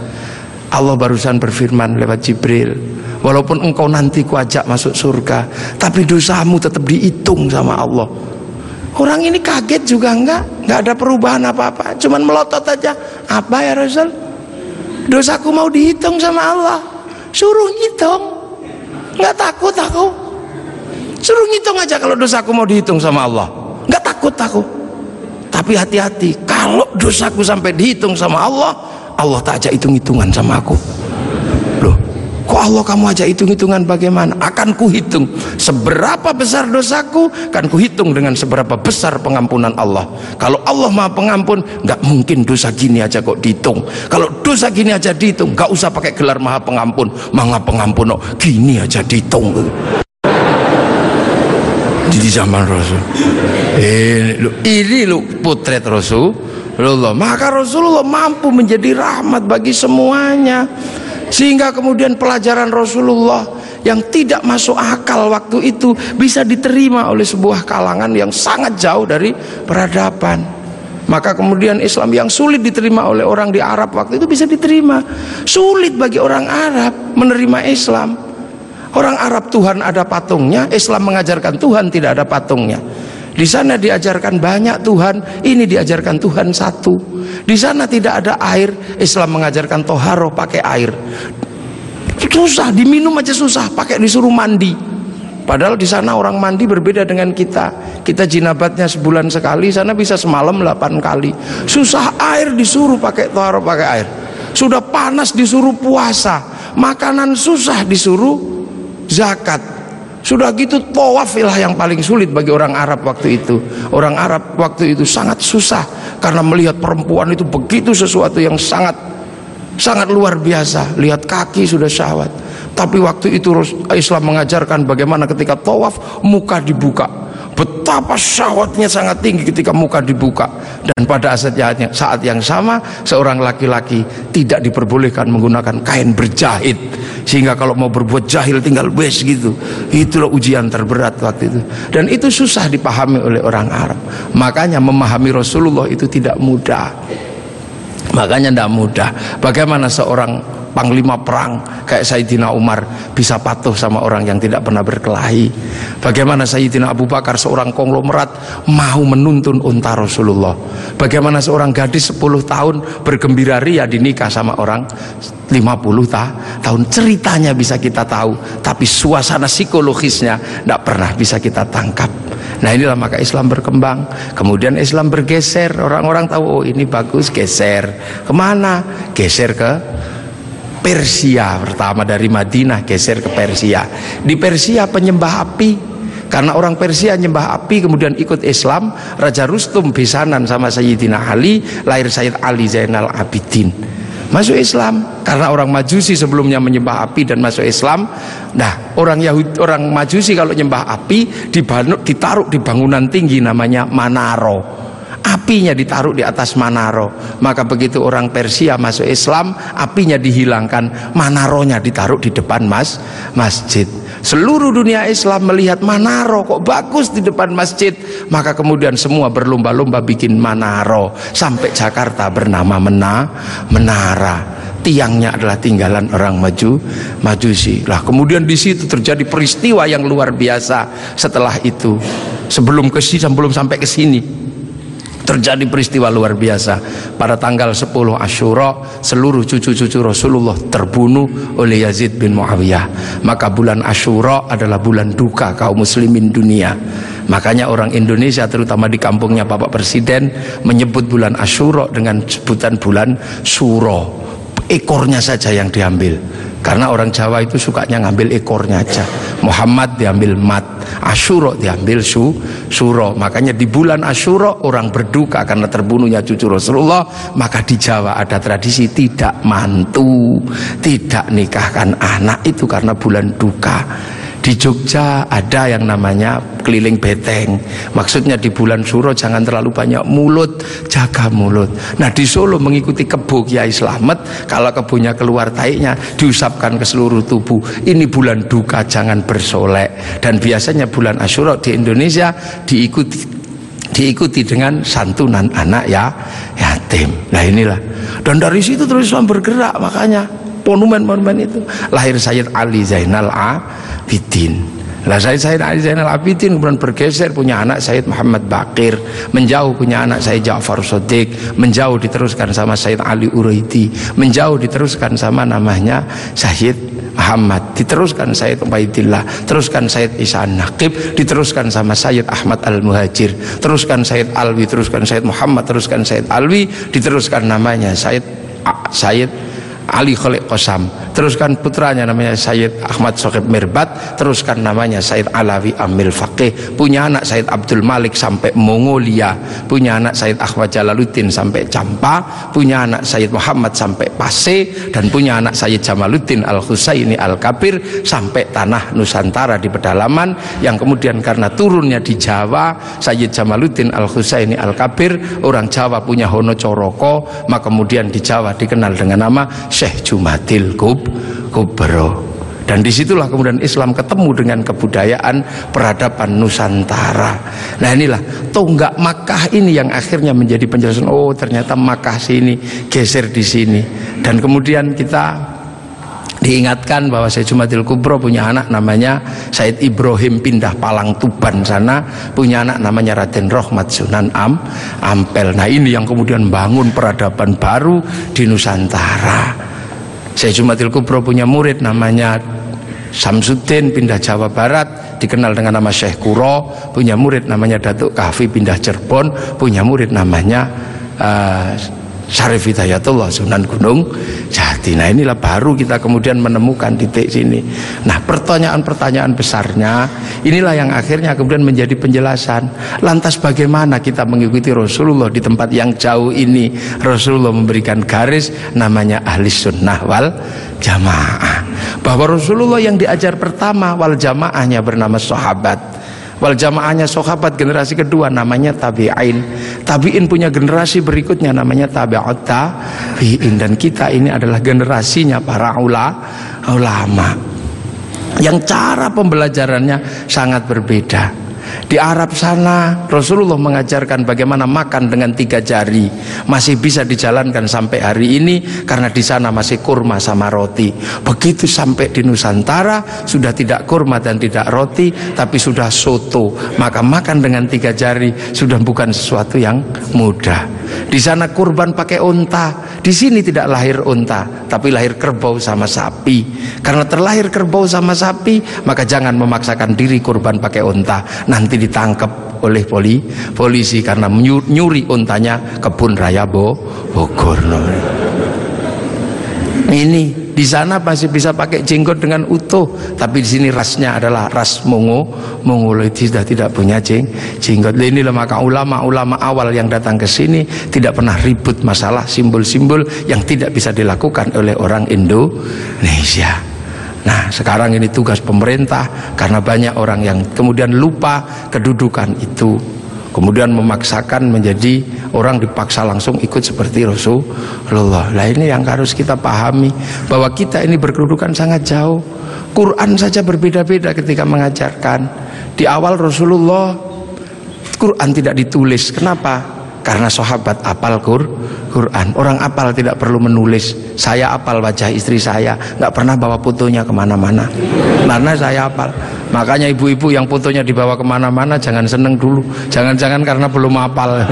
Allah barusan berfirman lewat Jibril, walaupun engkau nanti kuajak masuk surga, tapi dosamu tetap dihitung sama Allah." Orang ini kaget juga enggak, enggak ada perubahan apa-apa, cuman melotot aja. Apa ya Rasul? Dosaku mau dihitung sama Allah. Suruh hitung. Enggak takut aku. Suruh ngitung aja kalau dosaku mau dihitung sama Allah takut aku. Tapi hati-hati kalau dosaku sampai dihitung sama Allah Allah tak ajak hitung-hitungan sama aku. Loh kok Allah kamu ajak hitung-hitungan bagaimana? Akan kuhitung seberapa besar dosaku kan kuhitung dengan seberapa besar pengampunan Allah. Kalau Allah maha pengampun nggak mungkin dosa gini aja kok dihitung. Kalau dosa gini aja dihitung nggak usah pakai gelar maha pengampun. Maha pengampun oh, gini aja dihitung di zaman Rasul. Ini, ini lu putret Rasulullah. Maka Rasulullah mampu menjadi rahmat bagi semuanya. Sehingga kemudian pelajaran Rasulullah yang tidak masuk akal waktu itu bisa diterima oleh sebuah kalangan yang sangat jauh dari peradaban. Maka kemudian Islam yang sulit diterima oleh orang di Arab waktu itu bisa diterima. Sulit bagi orang Arab menerima Islam. Orang Arab Tuhan ada patungnya, Islam mengajarkan Tuhan tidak ada patungnya. Di sana diajarkan banyak Tuhan, ini diajarkan Tuhan satu. Di sana tidak ada air, Islam mengajarkan toharo pakai air. Susah, diminum aja susah, pakai disuruh mandi. Padahal di sana orang mandi berbeda dengan kita. Kita jinabatnya sebulan sekali, sana bisa semalam 8 kali. Susah air disuruh pakai toharo pakai air. Sudah panas disuruh puasa, makanan susah disuruh zakat. Sudah gitu tawafilah yang paling sulit bagi orang Arab waktu itu. Orang Arab waktu itu sangat susah karena melihat perempuan itu begitu sesuatu yang sangat sangat luar biasa. Lihat kaki sudah syahwat. Tapi waktu itu Islam mengajarkan bagaimana ketika tawaf muka dibuka betapa syahwatnya sangat tinggi ketika muka dibuka. Dan pada saat yang sama seorang laki-laki tidak diperbolehkan menggunakan kain berjahit. Sehingga kalau mau berbuat jahil tinggal wes gitu. Itulah ujian terberat waktu itu. Dan itu susah dipahami oleh orang Arab. Makanya memahami Rasulullah itu tidak mudah. Makanya tidak mudah. Bagaimana seorang panglima perang kayak Sayyidina Umar bisa patuh sama orang yang tidak pernah berkelahi. Bagaimana Sayyidina Abu Bakar seorang konglomerat mau menuntun unta Rasulullah? Bagaimana seorang gadis 10 tahun bergembira ria dinikah sama orang 50 ta tahun? Ceritanya bisa kita tahu tapi suasana psikologisnya tidak pernah bisa kita tangkap. Nah inilah maka Islam berkembang. Kemudian Islam bergeser. Orang-orang tahu oh ini bagus geser. Ke mana? Geser ke Persia pertama dari Madinah geser ke Persia. Di Persia penyembah api. Karena orang Persia nyembah api kemudian ikut Islam Raja Rustum besanan sama Sayyidina Ali lahir Sayyid Ali Zainal Abidin. Masuk Islam karena orang Majusi sebelumnya menyembah api dan masuk Islam. Nah orang Yahudi orang Majusi kalau nyembah api ditaruh di bangunan tinggi namanya Manaro apinya ditaruh di atas Manaro. Maka begitu orang Persia masuk Islam apinya dihilangkan. Manaronya ditaruh di depan mas masjid. Seluruh dunia Islam melihat Manaro kok bagus di depan masjid. Maka kemudian semua berlomba-lomba bikin Manaro. Sampai Jakarta bernama Mena Menara. Tiangnya adalah tinggalan orang maju majusi. Lah kemudian di situ terjadi peristiwa yang luar biasa setelah itu. Sebelum ke sebelum sampai ke sini terjadi peristiwa luar biasa. Pada tanggal 10 Asyura seluruh cucu-cucu Rasulullah terbunuh oleh Yazid bin Muawiyah. Maka bulan Asyura adalah bulan duka kaum muslimin dunia. Makanya orang Indonesia terutama di kampungnya Bapak Presiden menyebut bulan Asyura dengan sebutan bulan Suro ekornya saja yang diambil. Karena orang Jawa itu sukanya ngambil ekornya aja. Muhammad diambil mat. Asyuro diambil su suro. Makanya di bulan Asyuro orang berduka karena terbunuhnya cucu Rasulullah. Maka di Jawa ada tradisi tidak mantu tidak nikahkan anak. Itu karena bulan duka di Jogja ada yang namanya keliling beteng. Maksudnya di bulan suro jangan terlalu banyak mulut jaga mulut. Nah di Solo mengikuti kebo Kiai Slamet kalau kebunnya keluar taiknya diusapkan ke seluruh tubuh. Ini bulan duka jangan bersolek. Dan biasanya bulan Asyura di Indonesia diikuti diikuti dengan santunan anak ya yatim. Nah inilah. Dan dari situ terus Islam bergerak makanya monumen-monumen itu. Lahir Sayyid Ali Zainal Abidin. Lah Sayyid Sayyid Ali Zainal Abidin kemudian bergeser punya anak Sayyid Muhammad Bakir menjauh punya anak Sayyid Ja'far Sodik menjauh diteruskan sama Sayyid Ali Uraidi. Menjauh diteruskan sama namanya Sayyid Muhammad. Diteruskan Sayyid Ubaidillah. Teruskan Sayyid Isa Naqib diteruskan sama Sayyid Ahmad Al-Muhajir. Teruskan Sayyid Alwi teruskan Sayyid Muhammad teruskan Sayyid Alwi. Diteruskan namanya Sayyid Sayyid Ali Khalid Qasam. Teruskan putranya namanya Sayyid Ahmad Sokib Mirbat. Teruskan namanya Sayyid Alawi Amil Faqih. Punya anak Sayyid Abdul Malik sampai Mongolia. Punya anak Sayyid Ahmad Jalaluddin sampai Campa punya anak Sayyid Muhammad sampai Pase dan punya anak Sayyid Jamaluddin Al-Husaini Al-Kabir sampai tanah Nusantara di pedalaman. Yang kemudian karena turunnya di Jawa Sayyid Jamaluddin Al-Husaini Al-Kabir orang Jawa punya Hono Coroko maka kemudian di Jawa dikenal dengan nama Syekh Jumadil Kub Kubro. Dan di situlah kemudian Islam ketemu dengan kebudayaan peradaban Nusantara. Nah inilah tonggak Makkah ini yang akhirnya menjadi penjelasan oh ternyata Makkah sini geser di sini. Dan kemudian kita diingatkan bahwa Syed Jumadil Kubro punya anak namanya Said Ibrahim pindah Palang Tuban sana. Punya anak namanya Raden Rohmat Sunan Am Ampel. Nah ini yang kemudian bangun peradaban baru di Nusantara. Syekh Jumatil Kubro punya murid namanya Samsudin pindah Jawa Barat. Dikenal dengan nama Syekh Kuro. Punya murid namanya Datuk Kahfi pindah Cirebon. Punya murid namanya uh, Syarif Hidayatullah Sunan Gunung Jati nah inilah baru kita kemudian menemukan titik sini. Nah pertanyaan-pertanyaan besarnya inilah yang akhirnya kemudian menjadi penjelasan. Lantas bagaimana kita mengikuti Rasulullah di tempat yang jauh ini? Rasulullah memberikan garis namanya ahli sunnah wal jamaah. Bahwa Rasulullah yang diajar pertama wal jamaahnya bernama sahabat wal jamaahnya sahabat generasi kedua namanya tabi'in. Tabi'in punya generasi berikutnya namanya tabi'ut tabi'in. Dan kita ini adalah generasinya para ulama. Yang cara pembelajarannya sangat berbeda Di Arab sana Rasulullah mengajarkan bagaimana makan dengan tiga jari masih bisa dijalankan sampai hari ini karena di sana masih kurma sama roti. Begitu sampai di Nusantara sudah tidak kurma dan tidak roti tapi sudah soto. Maka makan dengan tiga jari sudah bukan sesuatu yang mudah. Di sana kurban pakai unta, di sini tidak lahir unta tapi lahir kerbau sama sapi. Karena terlahir kerbau sama sapi maka jangan memaksakan diri kurban pakai unta. Nanti ditangkap oleh poli, polisi karena nyuri untanya kebun raya Bo, Bogor. Ini di sana masih bisa pakai jenggot dengan utuh, tapi di sini rasnya adalah ras Mongo. Mongoloid sudah tidak punya jeng, jenggot. Ini maka ulama-ulama awal yang datang ke sini tidak pernah ribut masalah simbol-simbol yang tidak bisa dilakukan oleh orang Indonesia. Nah sekarang ini tugas pemerintah karena banyak orang yang kemudian lupa kedudukan itu. Kemudian memaksakan menjadi orang dipaksa langsung ikut seperti Rasulullah. Lah ini yang harus kita pahami bahwa kita ini berkedudukan sangat jauh. Quran saja berbeda-beda ketika mengajarkan. Di awal Rasulullah Quran tidak ditulis. Kenapa? Karena sahabat apal Quran. Orang apal tidak perlu menulis. Saya apal wajah istri saya. Nggak pernah bawa fotonya ke mana-mana. Karena saya apal. Makanya ibu-ibu yang fotonya dibawa ke mana-mana jangan seneng dulu. Jangan-jangan karena belum apal.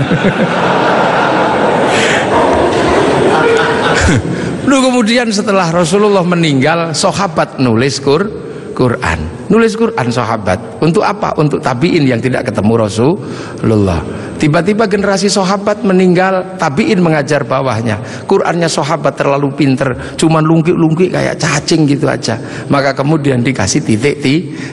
Lalu kemudian setelah Rasulullah meninggal sahabat nulis Quran Quran nulis Quran sahabat. Untuk apa? untuk tabiin yang tidak ketemu Rasulullah. Tiba-tiba generasi sahabat meninggal tabiin mengajar bawahnya. Qurannya sahabat terlalu pinter cuman lungkik-lungkik kayak cacing gitu aja. Maka kemudian dikasih titik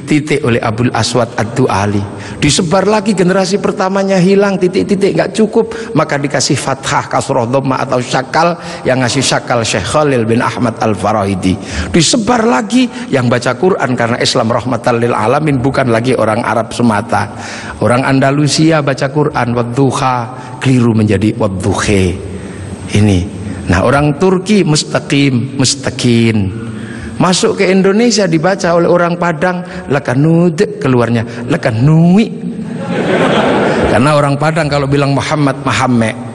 titik oleh Abdul Aswad Ad-Du'ali. Disebar lagi generasi pertamanya hilang titik-titik nggak cukup. Maka dikasih fathah kasroh dhamma atau syakal yang ngasih syakal Syekh Khalil bin Ahmad Al-Farahidi. Disebar lagi yang baca Quran karena Islam rahmatan lil alamin bukan lagi orang Arab semata. Orang Andalusia baca Quran wadduha keliru menjadi wadduhe. Ini. Nah, orang Turki mustaqim, mustaqin. Masuk ke Indonesia dibaca oleh orang Padang lekanud keluarnya lekanui. Karena orang Padang kalau bilang Muhammad Muhammad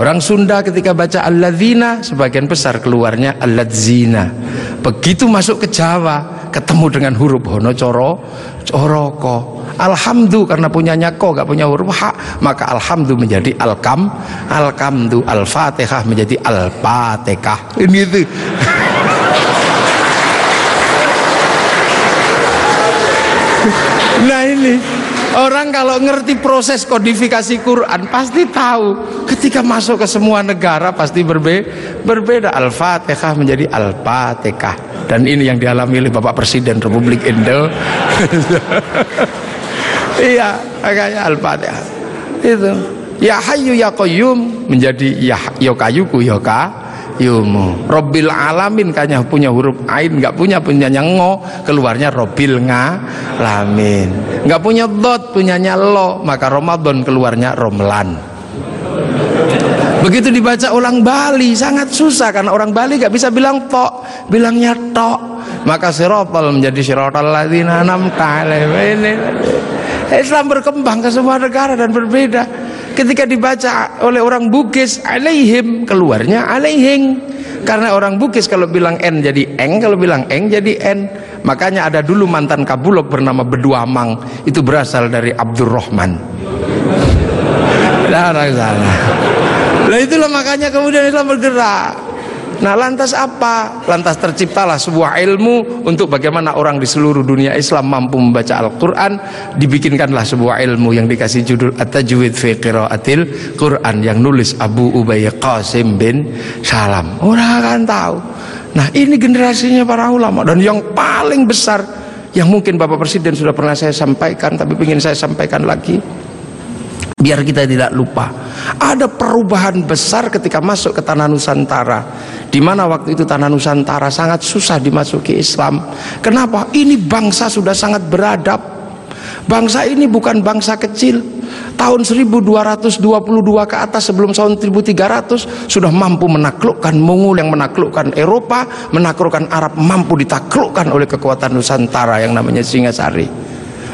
Orang Sunda ketika baca alladzina sebagian besar keluarnya alladzina. Begitu masuk ke Jawa ketemu dengan huruf hono coro coroko. Alhamdu karena punyanya ko gak punya huruf ha maka alhamdu menjadi alkam alkamdu al-fatihah menjadi al-fatihah. Ini itu. nah ini Orang kalau ngerti proses kodifikasi Quran pasti tahu ketika masuk ke semua negara pasti berbe berbeda Al-Fatihah menjadi Al-Fatihah dan ini yang dialami oleh Bapak Presiden Republik Indo. Iya makanya Al-Fatihah. Itu. Ya hayyu ya qayyum. Menjadi ya yokayuku yoka yumu Robil alamin kayaknya punya huruf ain. Nggak punya punyanya ngo. Keluarnya Robil ngalamin. Nggak punya dot punyanya lo. Maka Ramadan keluarnya Romlan begitu dibaca ulang Bali sangat susah karena orang Bali nggak bisa bilang tok bilangnya tok. Maka sirotol menjadi sirotol ladina enam ini Islam berkembang ke semua negara dan berbeda. Ketika dibaca oleh orang Bugis alaihim keluarnya alaihing. Karena orang Bugis kalau bilang n jadi eng kalau bilang eng jadi n. Makanya ada dulu mantan kabulok bernama Beduamang. Itu berasal dari Abdurrahman. Nah, salah nah itulah makanya kemudian Islam bergerak. Nah lantas apa? Lantas terciptalah sebuah ilmu untuk bagaimana orang di seluruh dunia Islam mampu membaca Al-Quran. Dibikinkanlah sebuah ilmu yang dikasih judul At-Tajwid fi Qiraatil Quran Yang nulis Abu Ubay Qasim bin Salam. Orang akan tahu. Nah ini generasinya para ulama Dan yang paling besar Yang mungkin Bapak Presiden sudah pernah saya sampaikan Tapi ingin saya sampaikan lagi biar kita tidak lupa. Ada perubahan besar ketika masuk ke tanah Nusantara. Di mana waktu itu tanah Nusantara sangat susah dimasuki Islam. Kenapa? Ini bangsa sudah sangat beradab. Bangsa ini bukan bangsa kecil. Tahun 1222 ke atas sebelum tahun 1300 sudah mampu menaklukkan Mongol yang menaklukkan Eropa menaklukkan Arab mampu ditaklukkan oleh kekuatan Nusantara yang namanya Singasari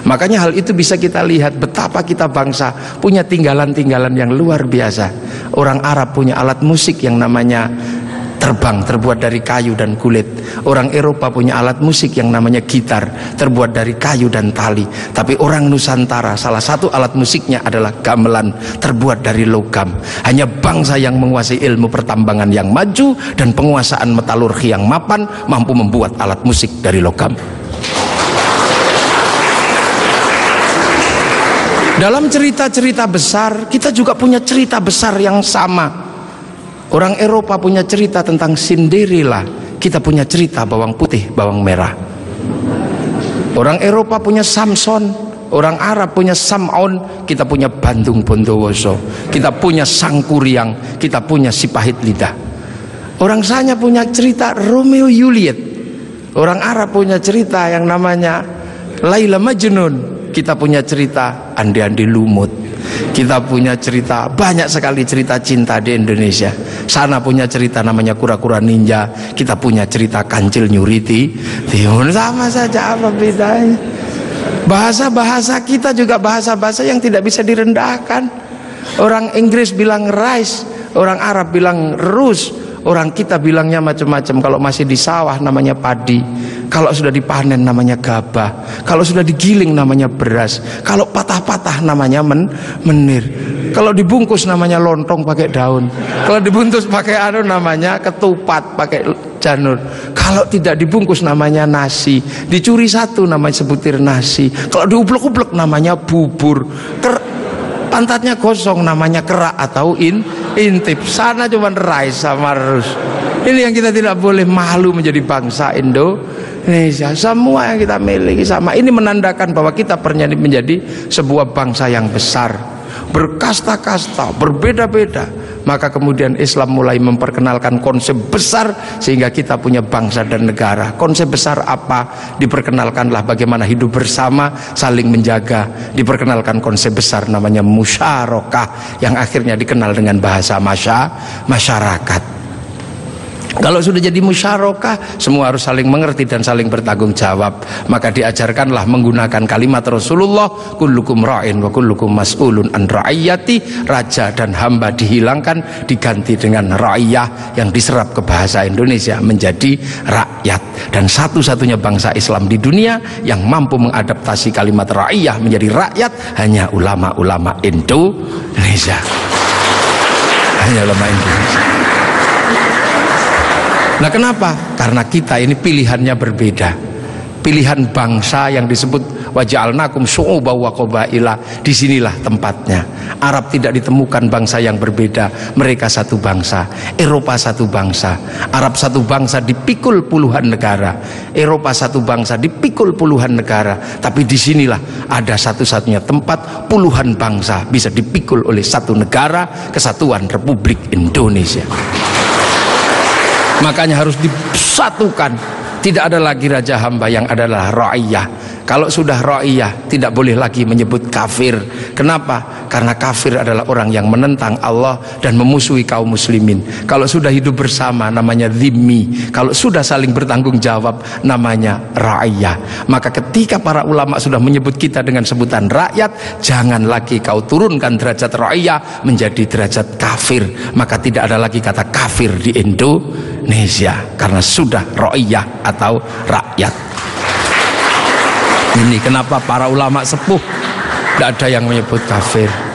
Makanya hal itu bisa kita lihat betapa kita bangsa punya tinggalan-tinggalan yang luar biasa. Orang Arab punya alat musik yang namanya terbang terbuat dari kayu dan kulit. Orang Eropa punya alat musik yang namanya gitar terbuat dari kayu dan tali. Tapi orang Nusantara salah satu alat musiknya adalah gamelan terbuat dari logam. Hanya bangsa yang menguasai ilmu pertambangan yang maju dan penguasaan metalurgi yang mapan mampu membuat alat musik dari logam. Dalam cerita-cerita besar, kita juga punya cerita besar yang sama. Orang Eropa punya cerita tentang Cinderella, kita punya cerita bawang putih, bawang merah. Orang Eropa punya Samson, orang Arab punya Sam'on, kita punya Bandung Bondowoso, kita punya Sangkuriang, kita punya Sipahit Lidah. Orang Sanya punya cerita Romeo Juliet. Orang Arab punya cerita yang namanya Laila Majnun. Kita punya cerita Andi-Andi Lumut. Kita punya cerita, banyak sekali cerita cinta di Indonesia. Sana punya cerita namanya kura-kura ninja, kita punya cerita kancil nyuriti. Timun sama saja apa bedanya? Bahasa-bahasa kita juga bahasa-bahasa yang tidak bisa direndahkan. Orang Inggris bilang rice, orang Arab bilang rus, Orang kita bilangnya macam-macam. Kalau masih di sawah namanya padi. Kalau sudah dipanen namanya gabah. Kalau sudah digiling namanya beras. Kalau patah-patah namanya men menir. Kalau dibungkus namanya lontong pakai daun. Kalau dibungkus pakai anu namanya ketupat pakai janur. Kalau tidak dibungkus namanya nasi. Dicuri satu namanya sebutir nasi. Kalau diublek-ublek namanya bubur. Ker pantatnya kosong namanya kerak atau in intip sana cuma rais sama rus ini yang kita tidak boleh malu menjadi bangsa Indonesia. Semua yang kita miliki sama. Ini menandakan bahwa kita pernah menjadi sebuah bangsa yang besar. Berkasta-kasta berbeda-beda. Maka kemudian Islam mulai memperkenalkan konsep besar sehingga kita punya bangsa dan negara. Konsep besar apa? Diperkenalkanlah bagaimana hidup bersama saling menjaga. Diperkenalkan konsep besar namanya musyarakah yang akhirnya dikenal dengan bahasa masya masyarakat kalau sudah jadi musyarakah, semua harus saling mengerti dan saling bertanggung jawab. Maka diajarkanlah menggunakan kalimat Rasulullah, kullukum ra'in wa kullukum mas'ulun an ra'iyati. Raja dan hamba dihilangkan, diganti dengan ra'iyah yang diserap ke bahasa Indonesia menjadi rakyat. Dan satu-satunya bangsa Islam di dunia yang mampu mengadaptasi kalimat ra'iyah menjadi rakyat hanya ulama-ulama Indonesia. Hanya ulama Indonesia. Nah kenapa? Karena kita ini pilihannya berbeda. Pilihan bangsa yang disebut waja'alnakum syu'uba wa qabaila. Di sinilah tempatnya. Arab tidak ditemukan bangsa yang berbeda. Mereka satu bangsa. Eropa satu bangsa. Arab satu bangsa dipikul puluhan negara. Eropa satu bangsa dipikul puluhan negara. Tapi di sinilah ada satu-satunya tempat puluhan bangsa bisa dipikul oleh satu negara kesatuan Republik Indonesia makanya harus disatukan. Tidak ada lagi raja hamba yang adalah ra'iyah kalau sudah ra'iyah tidak boleh lagi menyebut kafir. Kenapa? karena kafir adalah orang yang menentang Allah dan memusuhi kaum muslimin. Kalau sudah hidup bersama namanya zimmi kalau sudah saling bertanggung jawab namanya ra'iyah. Maka ketika para ulama sudah menyebut kita dengan sebutan rakyat jangan lagi kau turunkan derajat ra'iyah menjadi derajat kafir. Maka tidak ada lagi kata kafir di Indonesia. Karena sudah ra'iyah atau rakyat ini kenapa para ulama sepuh? Tidak ada yang menyebut kafir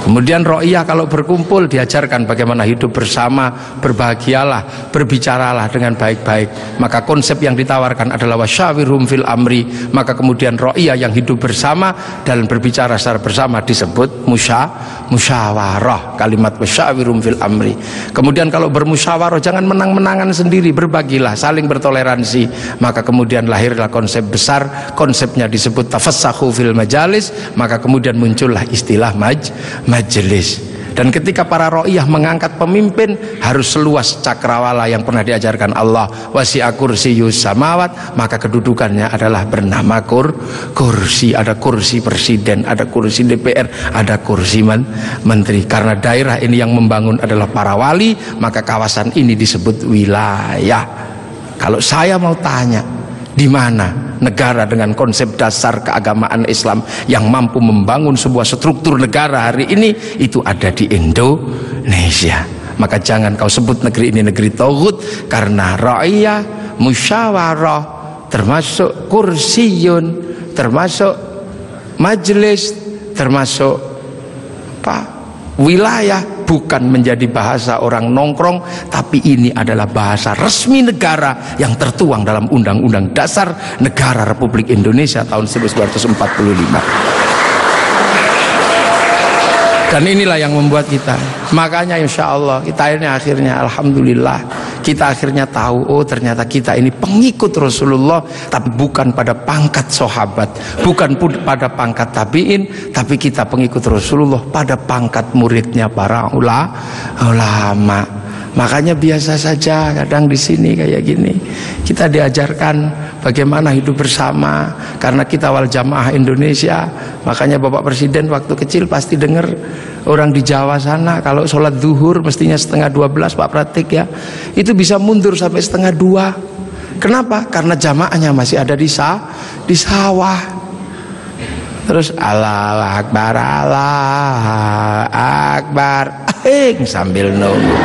Kemudian ro'iyah kalau berkumpul diajarkan bagaimana hidup bersama, berbahagialah, berbicaralah dengan baik-baik. Maka konsep yang ditawarkan adalah wasyawirum fil amri. Maka kemudian ro'iyah yang hidup bersama dan berbicara secara bersama disebut musya, musyawarah. Kalimat wasyawirum fil amri. Kemudian kalau bermusyawarah jangan menang-menangan sendiri, berbagilah, saling bertoleransi. Maka kemudian lahirlah konsep besar, konsepnya disebut tafassahu fil majalis. Maka kemudian muncullah istilah maj majelis. Dan ketika para ro'iyah mengangkat pemimpin harus seluas cakrawala yang pernah diajarkan Allah. Wasi'a kursi samawat maka kedudukannya adalah bernama kur kursi. Ada kursi presiden ada kursi DPR ada kursi men menteri. Karena daerah ini yang membangun adalah para wali maka kawasan ini disebut wilayah. Kalau saya mau tanya Di mana negara dengan konsep dasar keagamaan Islam yang mampu membangun sebuah struktur negara hari ini itu ada di Indonesia. Maka jangan kau sebut negeri ini negeri tauhid karena ra'iyah, musyawarah, termasuk kursiyun, termasuk majelis, termasuk apa? wilayah bukan menjadi bahasa orang nongkrong tapi ini adalah bahasa resmi negara yang tertuang dalam Undang-Undang Dasar Negara Republik Indonesia tahun 1945 dan inilah yang membuat kita. Makanya insya Allah kita ini akhirnya Alhamdulillah kita akhirnya tahu oh ternyata kita ini pengikut Rasulullah tapi bukan pada pangkat sahabat bukan pun pada pangkat tabiin tapi kita pengikut Rasulullah pada pangkat muridnya para ulama Makanya biasa saja kadang di sini kayak gini. Kita diajarkan bagaimana hidup bersama karena kita wal jamaah Indonesia. Makanya Bapak Presiden waktu kecil pasti dengar orang di Jawa sana kalau sholat duhur mestinya setengah dua belas Pak Pratik ya. Itu bisa mundur sampai setengah dua. Kenapa? Karena jamaahnya masih ada di sa di sawah. Terus Allah Akbar Allah Akbar eh, sambil nunggu.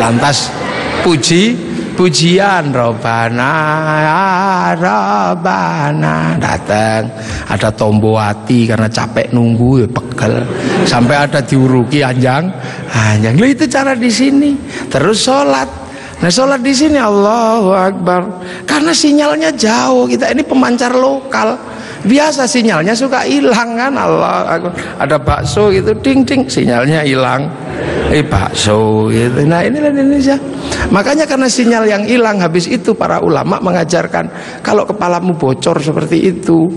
Lantas puji pujian robana robana datang ada tombowati karena capek nunggu ya pegel. Sampai ada diuruki anjang. Anjang Loh, itu cara di sini. Terus sholat. Nah sholat di sini Allahu Akbar. Karena sinyalnya jauh kita ini pemancar lokal biasa sinyalnya suka hilang kan? Allah ada bakso gitu ding ding sinyalnya hilang. Eh bakso gitu. Nah inilah Indonesia. Makanya karena sinyal yang hilang habis itu para ulama mengajarkan kalau kepalamu bocor seperti itu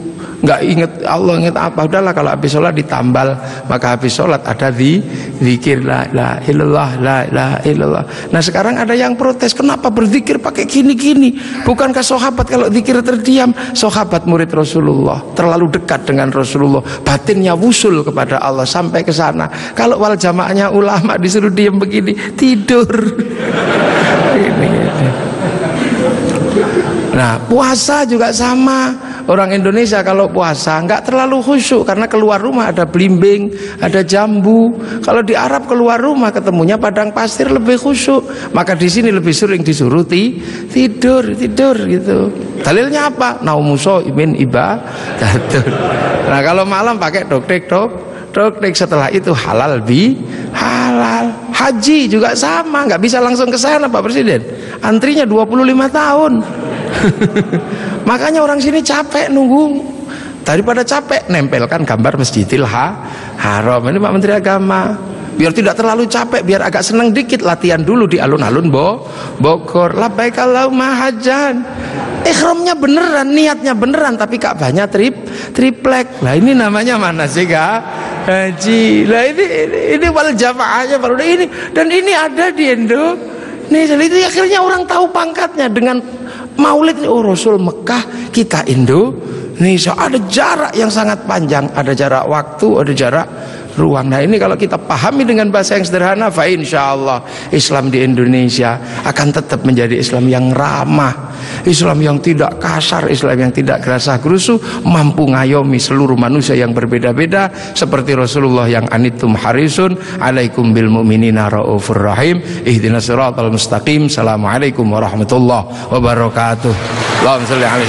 nggak inget Allah inget apa. Udahlah kalau habis sholat ditambal. Maka habis sholat ada di zikir. La la ilallah la la ilallah nah sekarang ada yang protes kenapa berzikir pakai gini gini bukankah sahabat kalau zikir terdiam? Sahabat murid Rasulullah terlalu dekat dengan Rasulullah. Batinnya wusul kepada Allah sampai ke sana. Kalau wal jamaahnya ulama disuruh diam begini tidur. Nah puasa juga sama Orang Indonesia kalau puasa nggak terlalu khusyuk karena keluar rumah ada belimbing, ada jambu. Kalau di Arab keluar rumah ketemunya padang pasir lebih khusyuk. Maka di sini lebih sering disuruh ti, tidur, tidur gitu. Dalilnya apa? Naumuso imin iba. Nah kalau malam pakai doktek dok doktek setelah itu halal bi halal. Haji juga sama, nggak bisa langsung ke sana Pak Presiden. Antrinya 25 tahun. Makanya orang sini capek nunggu. Daripada capek nempelkan gambar Masjidil ha, Haram. Ini Pak Menteri Agama. Biar tidak terlalu capek, biar agak senang dikit latihan dulu di alun-alun Bo Bogor. Labbaik Allahumma hajan. Ikhramnya beneran, niatnya beneran tapi Ka'bahnya trip triplek. Lah ini namanya mana sih Kak? Haji. Lah ini ini, ini wal jamaahnya baru ini dan ini ada di Indo. Nih, itu akhirnya orang tahu pangkatnya dengan Maulid oh Rasul Mekah kita Indonesia ada jarak yang sangat panjang. Ada jarak waktu ada jarak ruang. Nah ini kalau kita pahami dengan bahasa yang sederhana fa insya Allah Islam di Indonesia akan tetap menjadi Islam yang ramah Islam yang tidak kasar Islam yang tidak gerasa gerusu mampu ngayomi seluruh manusia yang berbeda-beda seperti Rasulullah yang anitum harisun alaikum bil mu'minina raufur rahim ihdinas siratal mustaqim assalamualaikum warahmatullahi wabarakatuh. Allahumma salli ala